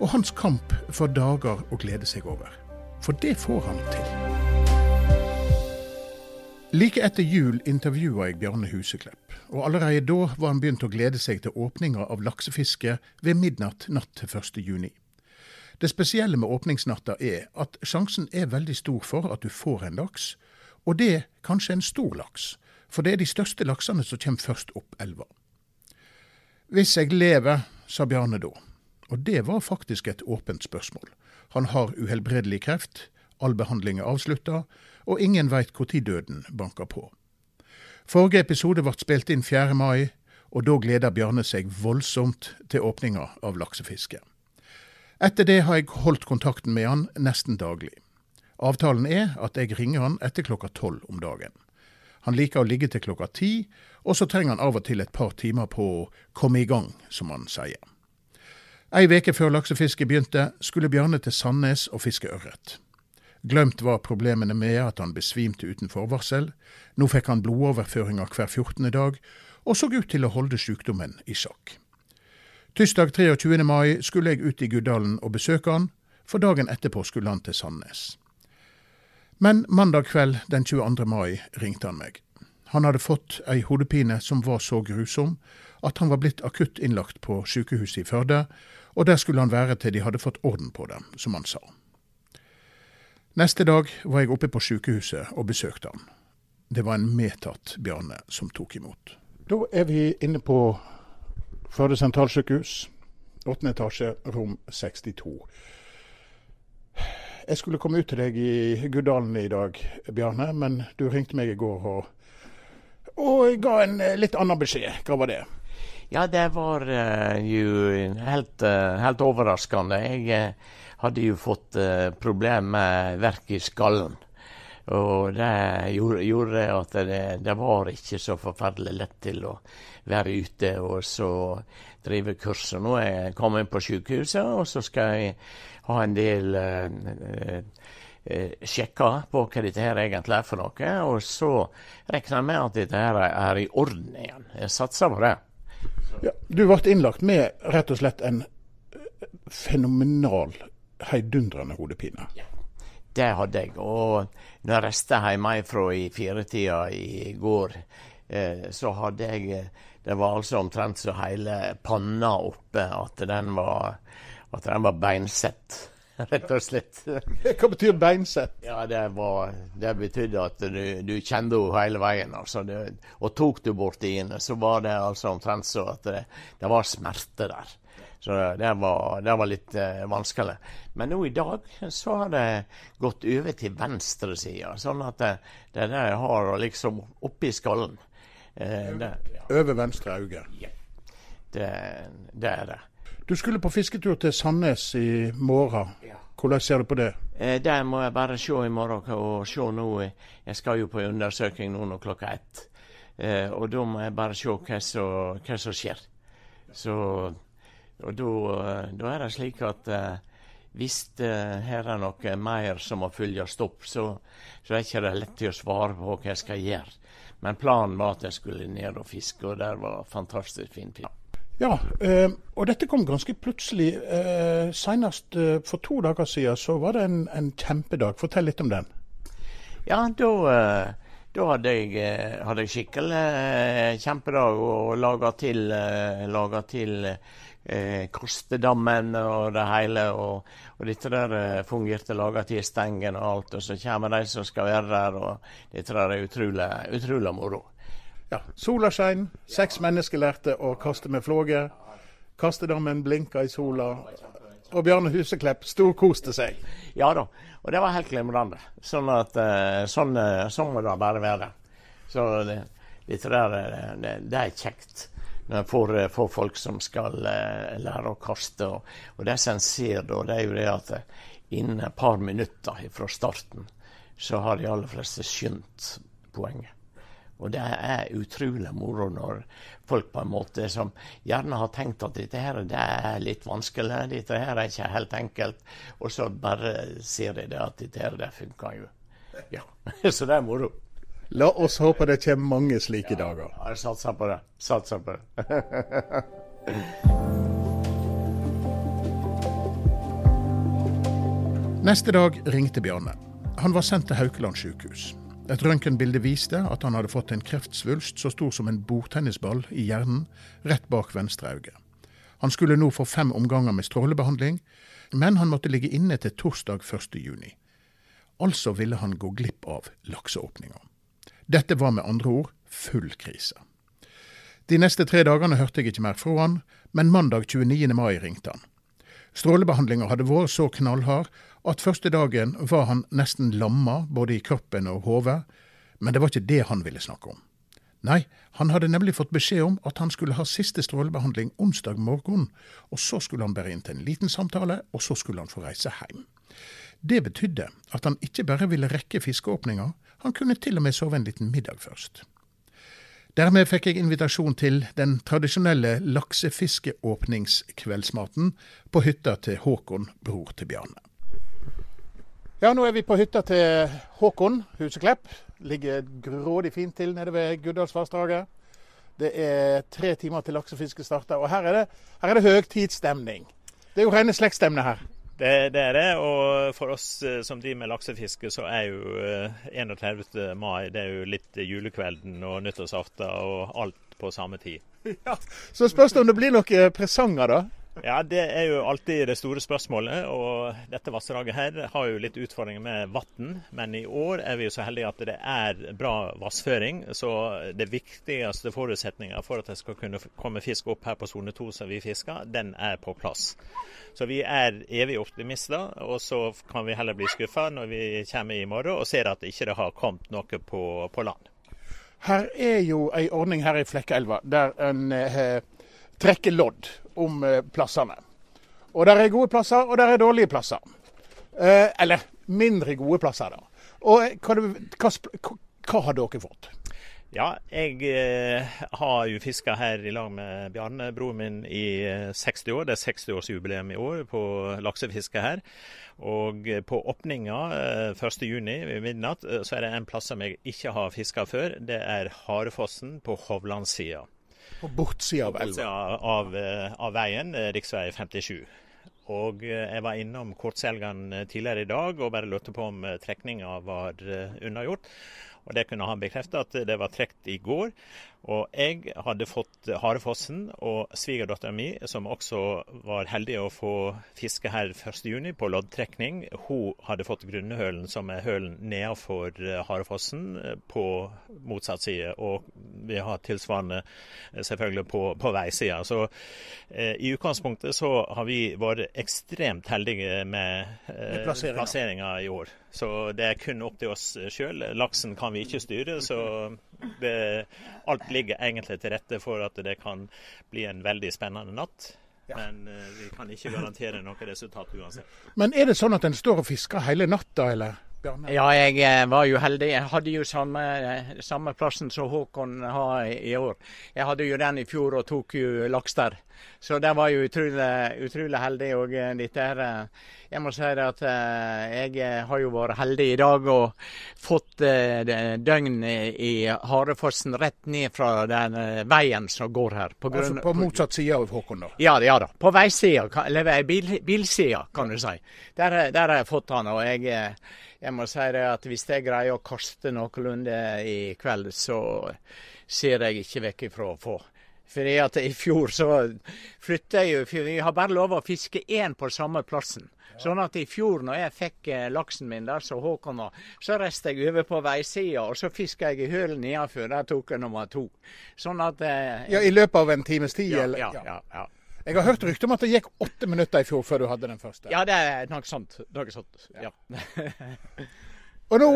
og hans kamp for dager å glede seg over. For det får han til. Like etter jul intervjua jeg Bjarne Huseklepp, og allerede da var han begynt å glede seg til åpninga av laksefiske ved midnatt natt til 1. juni. Det spesielle med åpningsnatta er at sjansen er veldig stor for at du får en laks, og det kanskje en stor laks, for det er de største laksene som kommer først opp elva. Hvis jeg lever, sa Bjarne da, og det var faktisk et åpent spørsmål. Han har uhelbredelig kreft, all behandling er avslutta, og ingen veit når døden banker på. Forrige episode ble spilt inn 4. mai, og da gleder Bjarne seg voldsomt til åpninga av laksefiske. Etter det har jeg holdt kontakten med han nesten daglig. Avtalen er at jeg ringer han etter klokka tolv om dagen. Han liker å ligge til klokka ti, og så trenger han av og til et par timer på å komme i gang, som han sier. Ei veke før laksefisket begynte, skulle Bjarne til Sandnes og fiske ørret. Glemt var problemene med at han besvimte uten forvarsel. Nå fikk han blodoverføringer hver 14. dag, og så ut til å holde sykdommen i sjakk. Tirsdag 23. mai skulle jeg ut i Guddalen og besøke han, for dagen etterpå skulle han til Sandnes. Men mandag kveld den 22. mai ringte han meg. Han hadde fått ei hodepine som var så grusom at han var blitt akutt innlagt på sykehuset i Førde, og der skulle han være til de hadde fått orden på det, som han sa. Neste dag var jeg oppe på sykehuset og besøkte han. Det var en medtatt Bjarne som tok imot. Da er vi inne på Førde sentralsykehus, åttende etasje, rom 62. Jeg skulle komme ut til deg i Guddalen i dag, Bjarne, men du ringte meg i går og, og ga en litt annen beskjed. Hva var det? Ja, det var uh, jo helt, uh, helt, overraskende. Jeg uh, hadde jo fått uh, problem med verk i skallen. Og det gjorde, at det, det, var ikke så forferdelig lett til å være ute og så drive kurs. Nå er jeg kommet på sykehuset, og så skal jeg ha en del sjekker på hva dette her egentlig er for noe. Og så regner jeg med at dette her er i orden igjen. Jeg satser på det. Ja, du ble innlagt med rett og slett en eh, fenomenal, heidundrende hodepine. Ja, det hadde jeg. Og når jeg reiste hjemmefra i firetida i går, eh, så hadde jeg eh, Det var altså omtrent så hele panna oppe at den var, at den var beinsett. rett og slett. Hva betyr beinsett? Ja, Det, var, det betydde at du, du kjente henne hele veien. Altså. Det, og tok du borti henne, så var det altså omtrent så at det, det var smerte der. Så det var, det var litt eh, vanskelig. Men nå i dag så har det gått over til venstresida, sånn at det, det er jeg har liksom oppi skallen. Eh, det, ja. Over venstre øye? Ja. Det, det er det. Du skulle på fisketur til Sandnes i morgen. Hvordan ser du på det? Eh, det må jeg bare se i morgen og se nå. Jeg skal jo på undersøking nå når klokka ett. Eh, og da må jeg bare se hva som, hva som skjer. Så, og da, er det slik at eh, hvis det her er noe mer som må følges opp, så, så er det ikke lett til å svare på hva jeg skal gjøre. Men planen var at jeg skulle ned og fiske, og der var fantastisk fin fisk. Ja, eh, og dette kom ganske plutselig. Eh, senest eh, for to dager siden så var det en, en kjempedag. Fortell litt om den. Ja, da, eh, da hadde, jeg, eh, hadde jeg, skikkelig eh, kjempedag og laga til, laget til Kostedammen og det hele. Og, og dette der fungerte laga til stengen og alt. Og så kommer de som skal være der, og dette der er utrolig, utrolig moro. Ja, Sola skein, seks mennesker lærte å kaste med flåge. Kastedammen blinka i sola. Og Bjarne Huseklepp storkoste seg. Ja da, og det var helt glimrende. Sånn at eh, sånn, eh, sånn må det bare være. Så det, dette der, det, det, er kjekt. for, eh, får, folk som skal lære å kaste. Og, og det som en ser da, det er jo det at innen et par minutter fra starten, så har de aller fleste skjønt poenget. Og det er utrolig moro når folk på en måte som gjerne har tenkt at dette her det er litt vanskelig, dette her er ikke helt enkelt, og så bare sier de det at dette her det funker jo. Ja, Så det er moro. La oss håpe det kommer mange slike ja, dager. Jeg satser på det. Satser på det. Neste dag ringte Bjarne. Han var sendt til Haukeland sykehus. Et røntgenbilde viste at han hadde fått en kreftsvulst så stor som en bordtennisball i hjernen rett bak venstre øye. Han skulle nå få fem omganger med strålebehandling, men han måtte ligge inne til torsdag 1.6. Altså ville han gå glipp av lakseåpninga. Dette var med andre ord full krise. De neste tre dagene hørte jeg ikke mer fra han, men mandag 29. mai ringte han. Strålebehandlinga hadde vært så knallhard at første dagen var han nesten lamma både i kroppen og hodet, men det var ikke det han ville snakke om. Nei, han hadde nemlig fått beskjed om at han skulle ha siste strålebehandling onsdag morgen, og så skulle han bare inn til en liten samtale, og så skulle han få reise hjem. Det betydde at han ikke bare ville rekke fiskeåpninga, han kunne til og med sove en liten middag først. Dermed fikk jeg invitasjon til den tradisjonelle laksefiskeåpningskveldsmaten på hytta til Håkon, bror til Bjarne. Ja, nå er vi på hytta til Håkon Huseklepp. Ligger grådig fint til nede ved Guddalsvassdraget. Det er tre timer til laksefisket starter, og her er det, her er det høytidsstemning. Det er jo rene slektstemne her. Det, det, er det. Og for oss eh, som driver med laksefiske, så er jo 31. Eh, mai det er jo litt julekvelden og nyttårsaften og alt på samme tid. Ja, Så spørs det om det blir noen presanger, da? Ja, Det er jo alltid det store spørsmålet. og Dette vassdraget her har jo litt utfordringer med vann. Men i år er vi jo så heldige at det er bra vassføring. Så det viktigste forutsetninga for at det skal kunne komme fisk opp her på sone 2 som vi fisker, den er på plass. Så vi er evig optimister. Og så kan vi heller bli skuffa når vi kommer i morgen og ser at det ikke har kommet noe på, på land. Her er jo ei ordning her i Flekkelva der en eh, trekker lodd om eh, plassene. Og der er gode plasser, og der er dårlige plasser. Eh, eller mindre gode plasser, da. Og eh, hva, hva, hva har dere fått? Ja, jeg eh, har jo fiska her i lag med Bjarne, broren min, i 60 år. Det er 60-årsjubileum i år på laksefiske her. Og på åpninga eh, 1.6 ved midnatt så er det en plass som jeg ikke har fiska før. Det er Harefossen på Hovlandssida. På bortsida av elva? Av, eh, av veien, eh, rv. 57. Og eh, jeg var innom Kortselgan tidligere i dag og bare lurte på om trekninga var unnagjort. Og Det kunne han bekrefte at det var trukket i går. Og jeg hadde fått Harefossen og svigerdattera mi, som også var heldig å få fiske her 1.6 på loddtrekning, hun hadde fått grunnhølen, som er hølen nedenfor eh, Harefossen, eh, på motsatt side. Og vi har tilsvarende eh, selvfølgelig på, på veisida. Så eh, i utgangspunktet så har vi vært ekstremt heldige med eh, plasseringa i år. Så det er kun opp til oss sjøl. Laksen kan vi ikke styre. så det, alt ligger egentlig til rette for at det kan bli en veldig spennende natt. Ja. Men uh, vi kan ikke garantere noe resultat uansett. Men er det sånn at en står og fisker hele natta, eller? Bjarne? Ja, jeg eh, var jo heldig. Jeg hadde jo samme, eh, samme plassen som Håkon har i år. Jeg hadde jo den i fjor og tok jo laks der. Så det var jo utrolig, utrolig heldig. Og dette her jeg må si at eh, jeg eh, har jo vært heldig i dag og fått eh, døgn i Harefossen rett ned fra den veien som går her. På altså på motsatt side av Håkon, da? Ja, ja da. På veisida, eller bil, bilsida, kan du si. Der, der, har jeg fått han. og jeg, jeg må si det at hvis jeg greier å kaste noenlunde i kveld, så ser jeg ikke vekk ifra å få. Fordi at I fjor så flytta jeg jo Vi har bare lov å fiske én på samme plassen. Sånn at i fjor når jeg fikk eh, laksen min der så Håkon var, så reiste jeg over på veisida, og så fiska jeg i hølen nedenfor. Der tok jeg nummer to. Sånn at eh, Ja, I løpet av en times tid, ja, eller? Ja, ja, ja. Jeg har hørt rykter om at det gikk åtte minutter i fjor før du hadde den første. Ja, det er noe sånt. Noe sånt. Ja. Og nå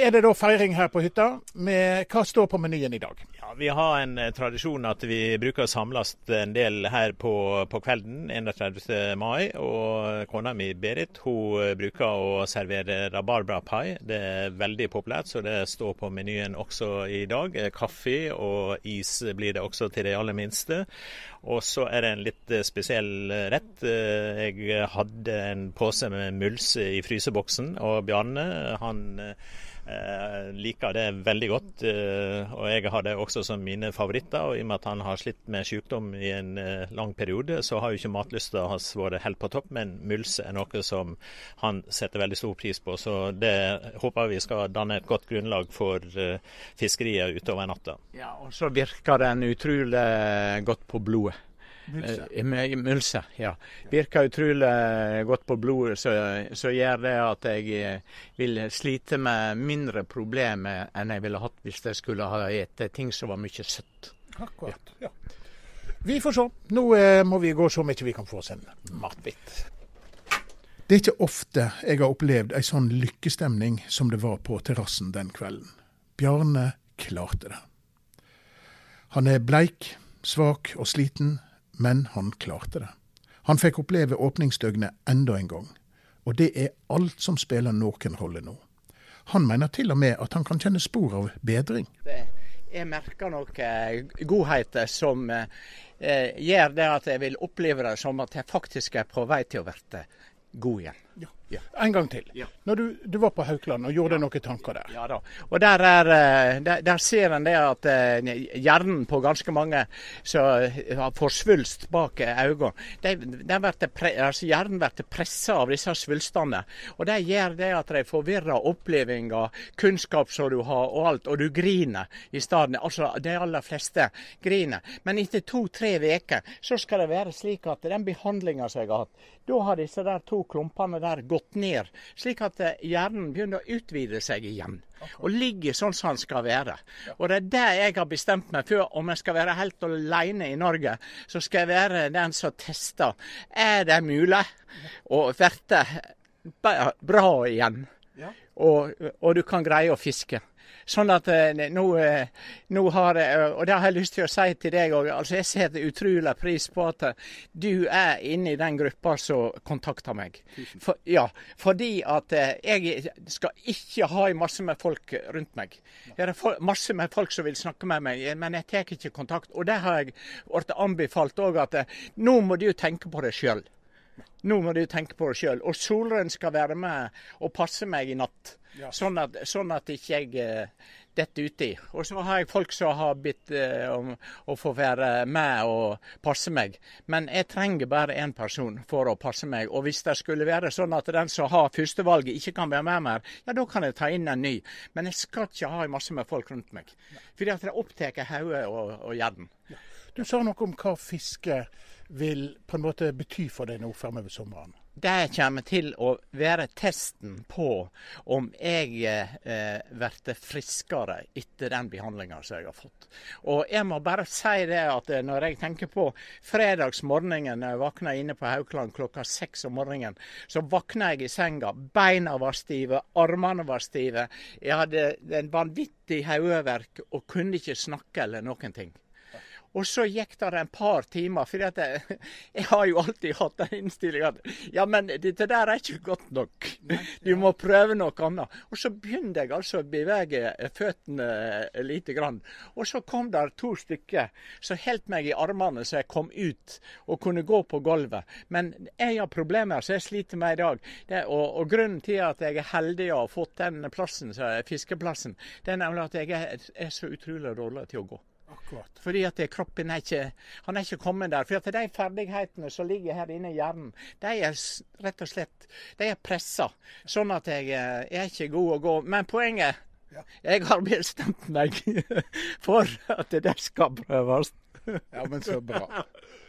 er det da feiring her på hytta. Med, hva står på menyen i dag? Ja, Vi har en eh, tradisjon at vi bruker å samles en del her på, på kvelden 31. mai. Og kona mi Berit hun eh, bruker å servere rabarbrapai. Det er veldig populært, så det står på menyen også i dag. Eh, kaffe og is blir det også til de aller minste. Og så er det en litt spesiell rett. Jeg hadde en pose med mulse i fryseboksen, og Bjarne han Eh, liker det veldig godt. Eh, og jeg har det også som mine favoritter. Og i og med at han har slitt med sykdom i en eh, lang periode, så har jo ikke matlysta hans vært helt på topp. Men mulse er noe som han setter veldig stor pris på. Så det håper vi skal danne et godt grunnlag for fiskeriet utover natta. Ja, og så virker den utrolig godt på blodet. Mulse. Eh, ja. Virker utrolig godt på blodet, så, gjør det at jeg eh, vil slite med mindre problemer enn jeg ville hatt hvis jeg skulle ha spist ting som var mye søtt. Akkurat, ja. Vi får se. Nå eh, må vi gå så mye vi kan få oss en matbit. Det er ikke ofte jeg har opplevd ei sånn lykkestemning som det var på terrassen den kvelden. Bjarne klarte det. Han er bleik, svak og sliten, men han klarte det. Han fikk oppleve åpningsdøgnet enda en gang. Og det er alt som spiller noen rolle nå. Han mener til og med at han kan kjenne spor av bedring. Jeg merker noen godheter som eh, gjør det at jeg vil oppleve det som at jeg faktisk er på vei til å bli god igjen. Ja. Ja. En gang til. Ja. Når du, du, var på Haukeland og gjorde noen tanker der. Ja da. Og der, er, eh, der, der ser en det at eh, hjernen på ganske mange som har får svulst bak øynene, altså hjernen blir pressa av disse svulstene. Og det gjør det at de forvirrer opplevelser, kunnskap som du har og alt, og du griner i stedet. Altså de aller fleste griner. Men etter to-tre uker så skal det være slik at den behandlinga som jeg har hatt, da har disse der to klumpene gått gått ned, slik at eh, hjernen begynner å utvide seg igjen. Og ligger sånn som den skal være. Og det er det jeg har bestemt meg for. Om jeg skal være helt alene i Norge, så skal jeg være den som tester. Er det mulig å bli bra igjen? Og, og du kan greie å fiske. Sånn at eh, nå, eh, nå, har jeg, Og det har jeg lyst til å si til deg òg. Altså, jeg setter utrolig pris på at eh, du er inne i den gruppa som kontakter meg. For, ja, fordi at jeg skal ikke ha masse med folk rundt meg. Det er masse med folk som vil snakke med meg, men jeg tar ikke kontakt. Og det har jeg blitt anbefalt òg, at nå må du tenke på det sjøl. Nå må du tenke på det sjøl. Og Solrøn skal være med og passe meg i natt. Ja. Sånn, at, sånn at ikke jeg uh, detter uti. Og så har jeg folk som har bedt uh, om å få være med og passe meg. Men jeg trenger bare én person for å passe meg. Og hvis det skulle være sånn at den som har førstevalget ikke kan være med mer, ja da kan jeg ta inn en ny. Men jeg skal ikke ha masse med folk rundt meg. Fordi at det opptar hodet og, og hjernen. Ja. Du sa noe om hva fiske vil på en måte bety for deg nå fremover sommeren? Det kommer til å være testen på om jeg eh, blir friskere etter den behandlinga som jeg har fått. Og jeg må bare si det at eh, når jeg tenker på fredagsmorgenen når jeg våkna inne på Haukeland klokka seks om morgenen, så våkna jeg i senga. Beina var stive, armene var stive. Jeg hadde en vanvittig hodeverk og kunne ikke snakke eller noen ting. Og så gikk det en par timer, for jeg, jeg, har jo alltid hatt den innstillinga at ja, men dette der er ikke godt nok. Du må prøve noe annet. Og så begynte jeg altså å bevege føttene lite grann. Og så kom det to stykker som holdt meg i armene så jeg kom ut og kunne gå på gulvet. Men jeg har problemer som jeg sliter med i dag. Det, og, og, grunnen til at jeg er heldig å ha fått den plassen, fiskeplassen, det er nemlig at jeg er, er så utrolig dårlig til å gå. Akkurat. Fordi at kroppen er ikke, han er ikke kommet der. For at de ferdighetene som ligger her inne i hjernen, de er rett og slett de er pressa. Sånn at jeg, eh, jeg er ikke god å gå. Men poenget ja. Jeg har bestemt meg for at det skal prøves. ja, men så bra.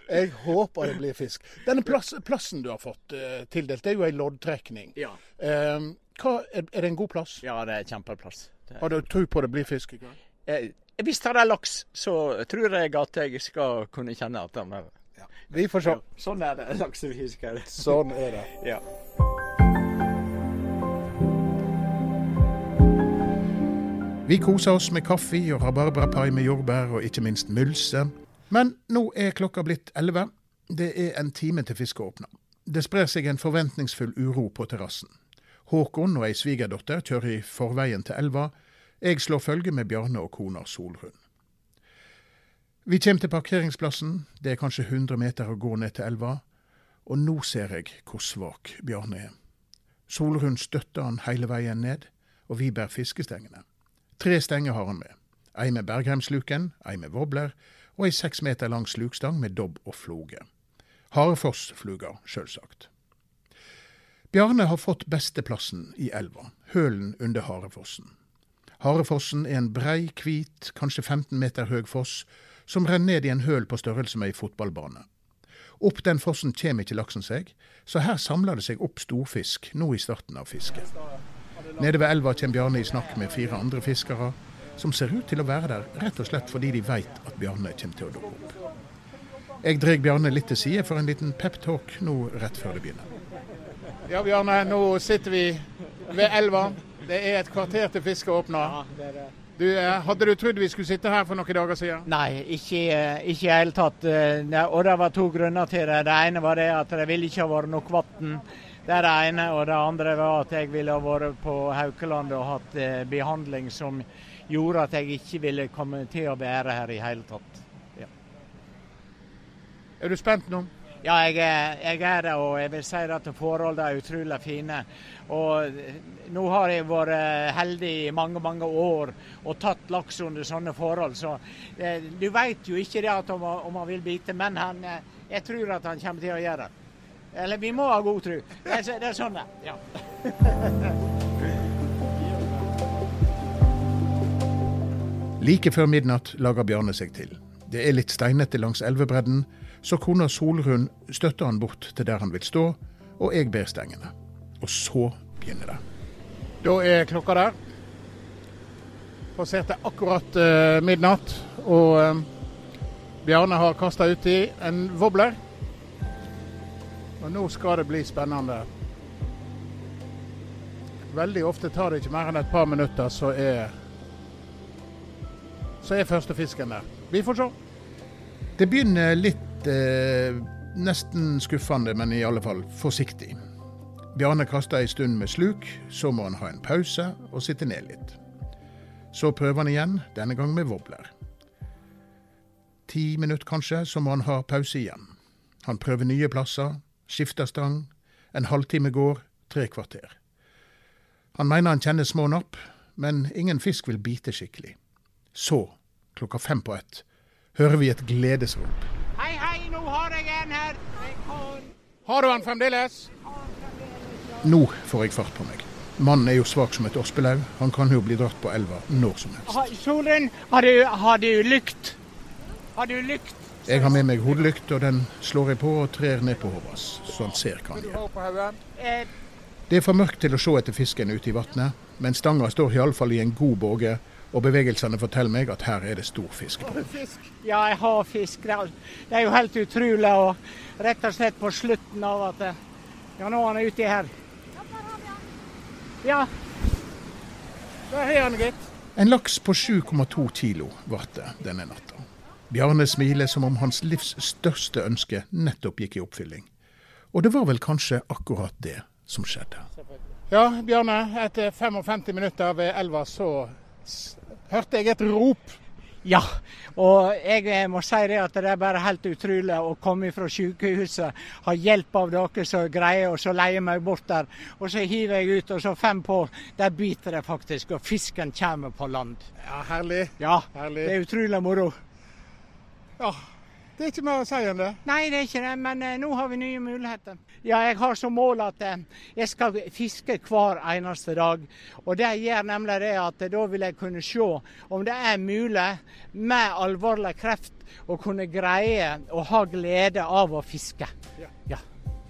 Jeg håper det blir fisk. Denne plass, plassen du har fått uh, tildelt, det er jo ei loddtrekning. Ja. Um, hva, er, er, det en god plass? Ja, det er kjempeplass. Det Har du tro på det blir fisk i kveld? Eh, hvis det er laks, så tror jeg at jeg skal kunne kjenne at den er ja. Vi får se. Ja, sånn er det laksefisker. Sånn er det. Ja. Vi koser oss med kaffe og rabarbrapai med jordbær, og ikke minst mylse. Men nå er klokka blitt elleve. Det er en time til fisket åpner. Det sprer seg en forventningsfull uro på terrassen. Håkon og ei svigerdatter kjører i forveien til elva. Jeg slår følge med Bjarne og kona Solrun. Vi kommer til parkeringsplassen. Det er kanskje 100 meter å gå ned til elva. Og nå ser jeg hvor svak Bjarne er. Solrun støtter han hele veien ned, og vi bærer fiskestengene. Tre stenger har han med. Ei med bergheimsluken, ei med wobbler, og ei seks meter lang slukstang med dobb og floge. Harefoss-fluger, sjølsagt. Bjarne har fått besteplassen i elva, hølen under Harefossen. Harefossen er en brei, hvit, kanskje 15 meter høg foss som renner ned i en høl på størrelse med ei fotballbane. Opp den fossen kommer ikke laksen seg, så her samler det seg opp storfisk nå i starten av fisket. Nede ved elva kommer Bjarne i snakk med fire andre fiskere, som ser ut til å være der rett og slett fordi de veit at Bjarne kommer til å dukke opp. Jeg drar Bjarne litt til side for en liten peptalk nå rett før det begynner. Ja, Bjarne, nå sitter vi ved elva. Det er et kvarter til fisket åpner. Du, eh, hadde du trodd vi skulle sitte her for noen dager siden? Nei, ikke, i det i hele tatt. Eh, og det var to grunner til det. Det ene var det at det ville ikke ha vært nok vann. Det er det ene. Og det andre var at jeg ville ha vært på Haukeland og hatt behandling som gjorde at jeg ikke ville komme til å være her i hele tatt. Ja. Er du spent nå? Ja, jeg er, jeg er, det, og jeg vil si at forholdene er utrolig fine. Og nå har jeg vært heldig i mange mange år og tatt laks under sånne forhold. Så eh, du vet jo ikke det at om, om, han vil bite, men han, eh, jeg tror at han kommer til å gjøre det. Eller vi må ha god tro. Det er, det er sånn det ja. like før midnatt lager Bjarne seg til. Det er litt steinete langs elvebredden så kona Solrun støtter han bort til der han vil stå, og jeg ber stengene. Og så begynner det. Da er klokka der. Passerte akkurat uh, midnatt, og uh, Bjarne har kasta uti en wobbler. Og nå skal det bli spennende. Veldig ofte tar det ikke mer enn et par minutter, så er så er første fisken der. Vi får se. Det begynner litt eh, nesten skuffende, men i alle fall forsiktig. Bjarne kaster ei stund med sluk, så må han ha en pause og sitte ned litt. Så prøver han igjen, denne gang med wobbler. Ti minutter kanskje, så må han ha pause igjen. Han prøver nye plasser, skifter stang. En halvtime går, tre kvarter. Han mener han kjenner små napp, men ingen fisk vil bite skikkelig. Så, klokka fem på ett, hører vi et gledesrop. Har her. Har du han fremdeles? Nå får jeg fart på meg. Mannen er jo svak som et ospelau. Han kan jo bli dratt på elva når som helst. Solen, har du, har du lykt? Har du lykt? Jeg har med meg hodelykt, og den slår jeg på og trer ned på hodet hans, så han ser hva han gjør. Det er for mørkt til å se etter fisken ute i vannet, men stanga står iallfall i en god båge og bevegelsene forteller meg at her er det stor fisk på. Ja, jeg har fisk. Det er jo helt utrolig. Og rett og slett på slutten av at Ja, nå er han ute her. Ja. Der har han, gitt. En laks på 7,2 kilo ble det denne natta. Bjarne smiler som om hans livs største ønske nettopp gikk i oppfylling. Og det var vel kanskje akkurat det som skjedde. Ja, Bjarne. Etter 55 minutter ved elva så hørte jeg et rop. Ja, og jeg må si det at det er bare helt utrolig å komme fra sykehuset, ha hjelp av dere som greier, og så leie meg bort der. Og så hiver jeg ut, og så fem på, der biter det faktisk, og fisken kommer på land. Ja, herlig. Ja, herlig. det er utrolig moro. Ja, det er ikke mer å si enn det. Nei, det er ikke det, men uh, nå har vi nye muligheter. Ja, jeg har som mål at uh, jeg skal fiske hver eneste dag. Og det gjør nemlig det at uh, da vil jeg kunne se om det er mulig med alvorlig kreft å kunne greie å ha glede av å fiske. Ja. ja.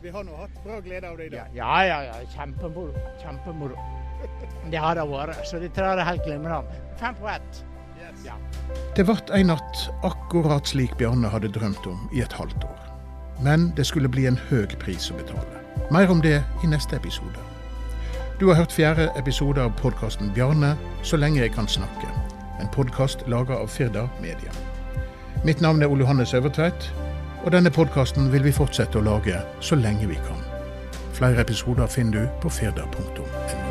Vi har nå hatt bra glede av det i dag. Ja, ja, ja. Kjempemoro. Kjempemoro. Det har det vært. Så det tror jeg er helt glimrende. Fem på ett. Det ble en natt akkurat slik Bjarne hadde drømt om i et halvt år. Men det skulle bli en høy pris å betale. Mer om det i neste episode. Du har hørt fjerde episode av podkasten 'Bjarne så lenge jeg kan snakke'. En podkast laga av Firda Media. Mitt navn er Ole Johannes Øvertveit, og denne podkasten vil vi fortsette å lage så lenge vi kan. Flere episoder finner du på firda.no.